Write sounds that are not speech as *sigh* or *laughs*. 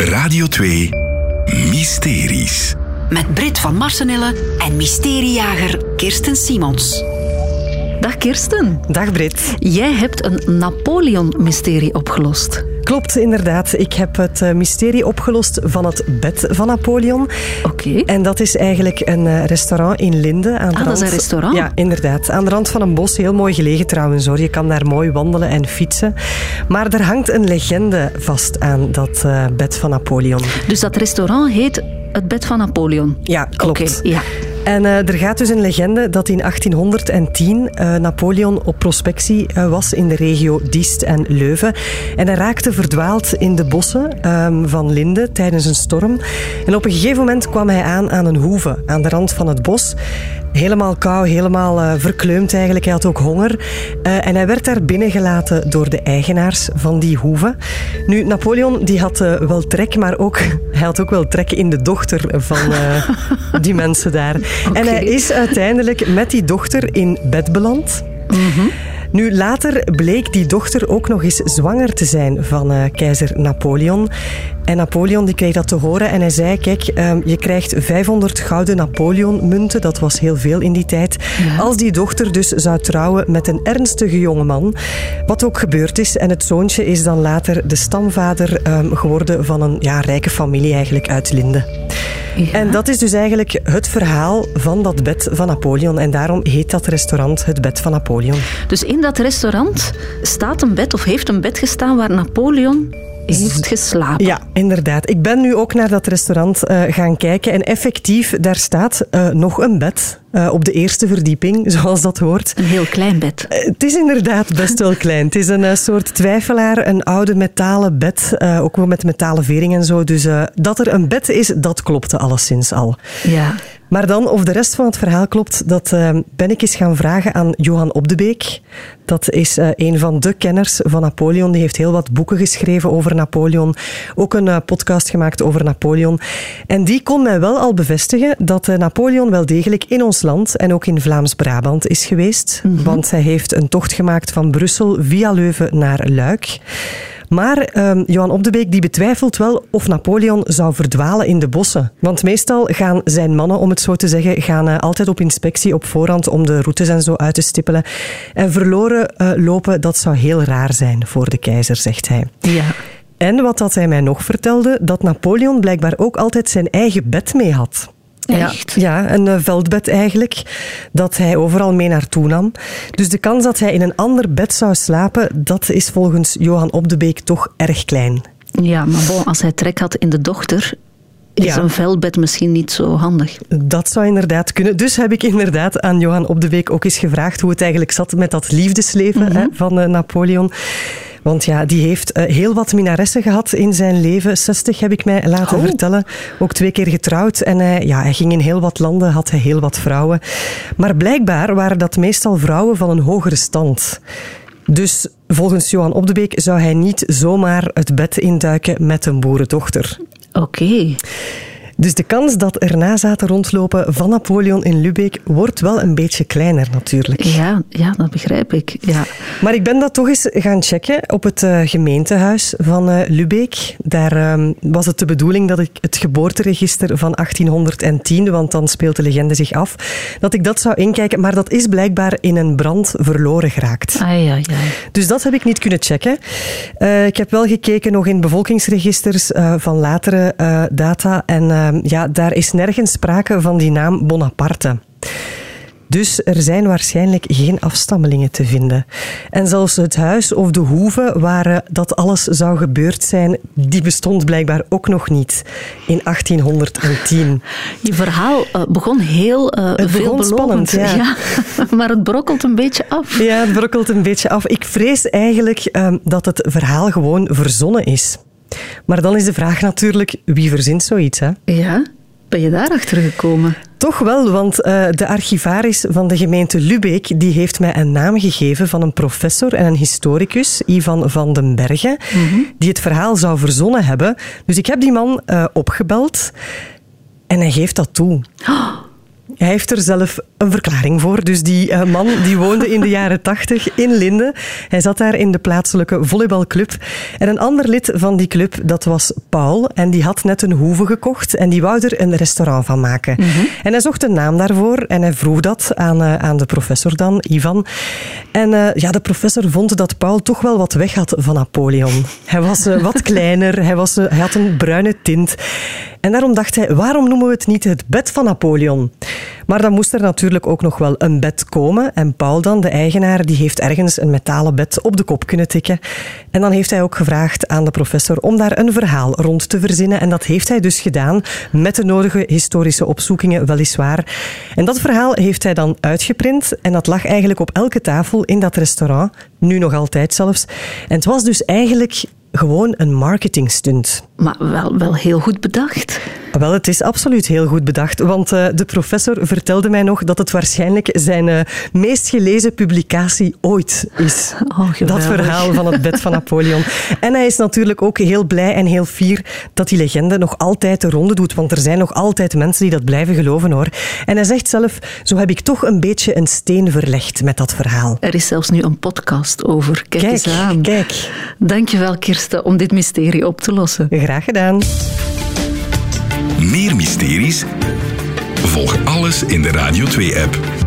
Radio 2 Mysteries. Met Brit van Marsenille en mysteriejager Kirsten Simons. Dag Kirsten. Dag Brit. Jij hebt een Napoleon-mysterie opgelost. Klopt, inderdaad. Ik heb het eh, mysterie opgelost van het bed van Napoleon. Oké. En dat is eigenlijk een eh, restaurant in Linde. Aan de Ah, dat is een restaurant? Ja, inderdaad. Aan de rand van een bos. Heel mooi gelegen trouwens hoor. Je kan daar mooi wandelen en fietsen. Maar er hangt een legende vast aan dat eh, bed van Napoleon. Dus dat restaurant heet het bed van Napoleon. Ja, klopt. Oké, ja. En eh, er gaat dus een legende dat in 1810 eh, Napoleon op prospectie eh, was in de regio Diest en Leuven. En hij raakte verdwaald in de bossen ehm, van Linde tijdens een storm. En op een gegeven moment kwam hij aan aan een hoeve aan de rand van het bos. Helemaal kou, helemaal verkleumd eigenlijk. Hij had ook honger. En hij werd daar binnengelaten door de eigenaars van die hoeve. Nu, Napoleon die had wel trek, maar ook, *laughs* hij had ook wel trek in de dochter van die mensen daar. En hij is uiteindelijk met die dochter in bed beland. Nu, later bleek die dochter ook nog eens zwanger te zijn van eh, keizer Napoleon. En Napoleon die kreeg dat te horen en hij zei, kijk, ehm, je krijgt 500 gouden Napoleon-munten, dat was heel veel in die tijd, als die dochter dus zou trouwen met een ernstige jongeman. Wat ook gebeurd is. En het zoontje is dan later de stamvader ehm, geworden van een ja, rijke familie eigenlijk uit Linde. Ja. En dat is dus eigenlijk het verhaal van dat bed van Napoleon. En daarom heet dat restaurant het bed van Napoleon. Dus in dat restaurant staat een bed of heeft een bed gestaan waar Napoleon heeft geslapen. Ja, inderdaad. Ik ben nu ook naar dat restaurant eh, gaan kijken. En effectief, daar staat eh, nog een bed eh, op de eerste verdieping, *laughs* zoals dat hoort. Een heel klein bed. Het is inderdaad best wel klein. Het is een soort twijfelaar, een oude metalen bed, ook wel met metalen vering en zo. Dus dat er een bed is, dat klopte alleszins al. Ja. Maar dan, of de rest van het verhaal klopt, dat eh, ben ik eens gaan vragen aan Johan Op de Beek. Dat is eh, een van de kenners van Napoleon. Die heeft heel wat boeken geschreven over Napoleon. Ook een eh, podcast gemaakt over Napoleon. En die kon mij wel al bevestigen dat Napoleon wel degelijk in ons land en ook in Vlaams-Brabant is geweest. Want hij heeft een tocht gemaakt van Brussel via Leuven naar Luik. Maar ehm, Johan Op de Beek die betwijfelt wel of Napoleon zou verdwalen in de bossen. Want meestal gaan zijn mannen, om het zo te zeggen, gaan eh, altijd op inspectie op voorhand om de routes en zo uit te stippelen. En verloren eh, lopen, dat zou heel raar zijn voor de keizer, zegt hij. Ja. En wat dat hij mij nog vertelde, dat Napoleon blijkbaar ook altijd zijn eigen bed mee had. Echt? Ja, ja, een eh, veldbed eigenlijk, dat hij overal mee naartoe nam. Dus de kans dat hij in een ander bed zou slapen, dat is volgens Johan Op de Beek toch erg klein. Ja, maar bon, als hij trek had in de dochter, is Ja. een veldbed misschien niet zo handig. Dat zou inderdaad kunnen. Dus heb ik inderdaad aan Johan Op de Beek ook eens gevraagd hoe het eigenlijk zat met dat liefdesleven hè, van eh, Napoleon. Want ja, die heeft eh, heel wat minaressen gehad in zijn leven. 60 heb ik mij laten Oh. vertellen. Ook twee keer getrouwd. En hij, ja, hij ging in heel wat landen, had hij heel wat vrouwen. Maar blijkbaar waren dat meestal vrouwen van een hogere stand. Dus volgens Johan Op de Beek zou hij niet zomaar het bed induiken met een boerendochter. Oké. Dus de kans dat er nazaten rondlopen van Napoleon in Lubeck wordt wel een beetje kleiner natuurlijk. Ja, ja, dat begrijp ik. Ja. Maar ik ben dat toch eens gaan checken op het eh, gemeentehuis van eh Lubeck. Daar ehm, was het de bedoeling dat ik het geboorteregister van 1810, want dan speelt de legende zich af, dat ik dat zou inkijken. Maar dat is blijkbaar in een brand verloren geraakt. Ai, ai, ai. Dus dat heb ik niet kunnen checken. Eh, ik heb wel gekeken nog in bevolkingsregisters van latere data. En ja, daar is nergens sprake van die naam Bonaparte. Dus er zijn waarschijnlijk geen afstammelingen te vinden. En zelfs het huis of de hoeve waar eh, dat alles zou gebeurd zijn, die bestond blijkbaar ook nog niet in 1810. *laughs* Je verhaal eh, begon heel eh Het begon spannend, *laughs* ja. maar het brokkelt een beetje af. Ja, het brokkelt een beetje af. Ik vrees eigenlijk ehm, dat het verhaal gewoon verzonnen is. Maar dan is de vraag natuurlijk, wie verzint zoiets? Hè? Ja? Ben je daarachter gekomen? Toch wel, want eh, de archivaris van de gemeente Lubeek die heeft mij een naam gegeven van een professor en een historicus, Ivan van den Bergen, die het verhaal zou verzonnen hebben. Dus ik heb die man eh, opgebeld en hij geeft dat toe. Hij heeft er zelf een verklaring voor. Dus die uh, man die woonde in de *laughs* jaren tachtig in Linden. Hij zat daar in de plaatselijke volleybalclub. En een ander lid van die club, dat was Paul. En die had net een hoeve gekocht en die wou er een restaurant van maken. Mm -hmm. En hij zocht een naam daarvoor en hij vroeg dat aan, uh, aan de professor dan, Ivan. En uh, ja, de professor vond dat Paul toch wel wat weg had van Napoleon. Hij was wat *laughs* kleiner, hij, was, hij had een bruine tint. En daarom dacht hij, waarom noemen we het niet het bed van Napoleon? Maar dan moest er natuurlijk ook nog wel een bed komen. En Paul dan, de eigenaar, die heeft ergens een metalen bed op de kop kunnen tikken. En dan heeft hij ook gevraagd aan de professor om daar een verhaal rond te verzinnen. En dat heeft hij dus gedaan met de nodige historische opzoekingen, weliswaar. En dat verhaal heeft hij dan uitgeprint. En dat lag eigenlijk op elke tafel in dat restaurant. Nu nog altijd zelfs. En het was dus eigenlijk gewoon een marketingstunt. Maar wel, wel heel goed bedacht. Wel, het is absoluut heel goed bedacht. Want uh, de professor vertelde mij nog dat het waarschijnlijk zijn uh, meest gelezen publicatie ooit is. *laughs* Oh, dat verhaal van het bed van Napoleon. En hij is natuurlijk ook heel blij en heel fier dat die legende nog altijd de ronde doet. Want er zijn nog altijd mensen die dat blijven geloven hoor. En hij zegt zelf, zo heb ik toch een beetje een steen verlegd met dat verhaal. Er is zelfs nu een podcast over. Kijk, kijk eens aan. Kijk. Dankjewel Kirsten om dit mysterie op te lossen. Graag gedaan. Meer mysteries? Volg alles in de Radio 2-app.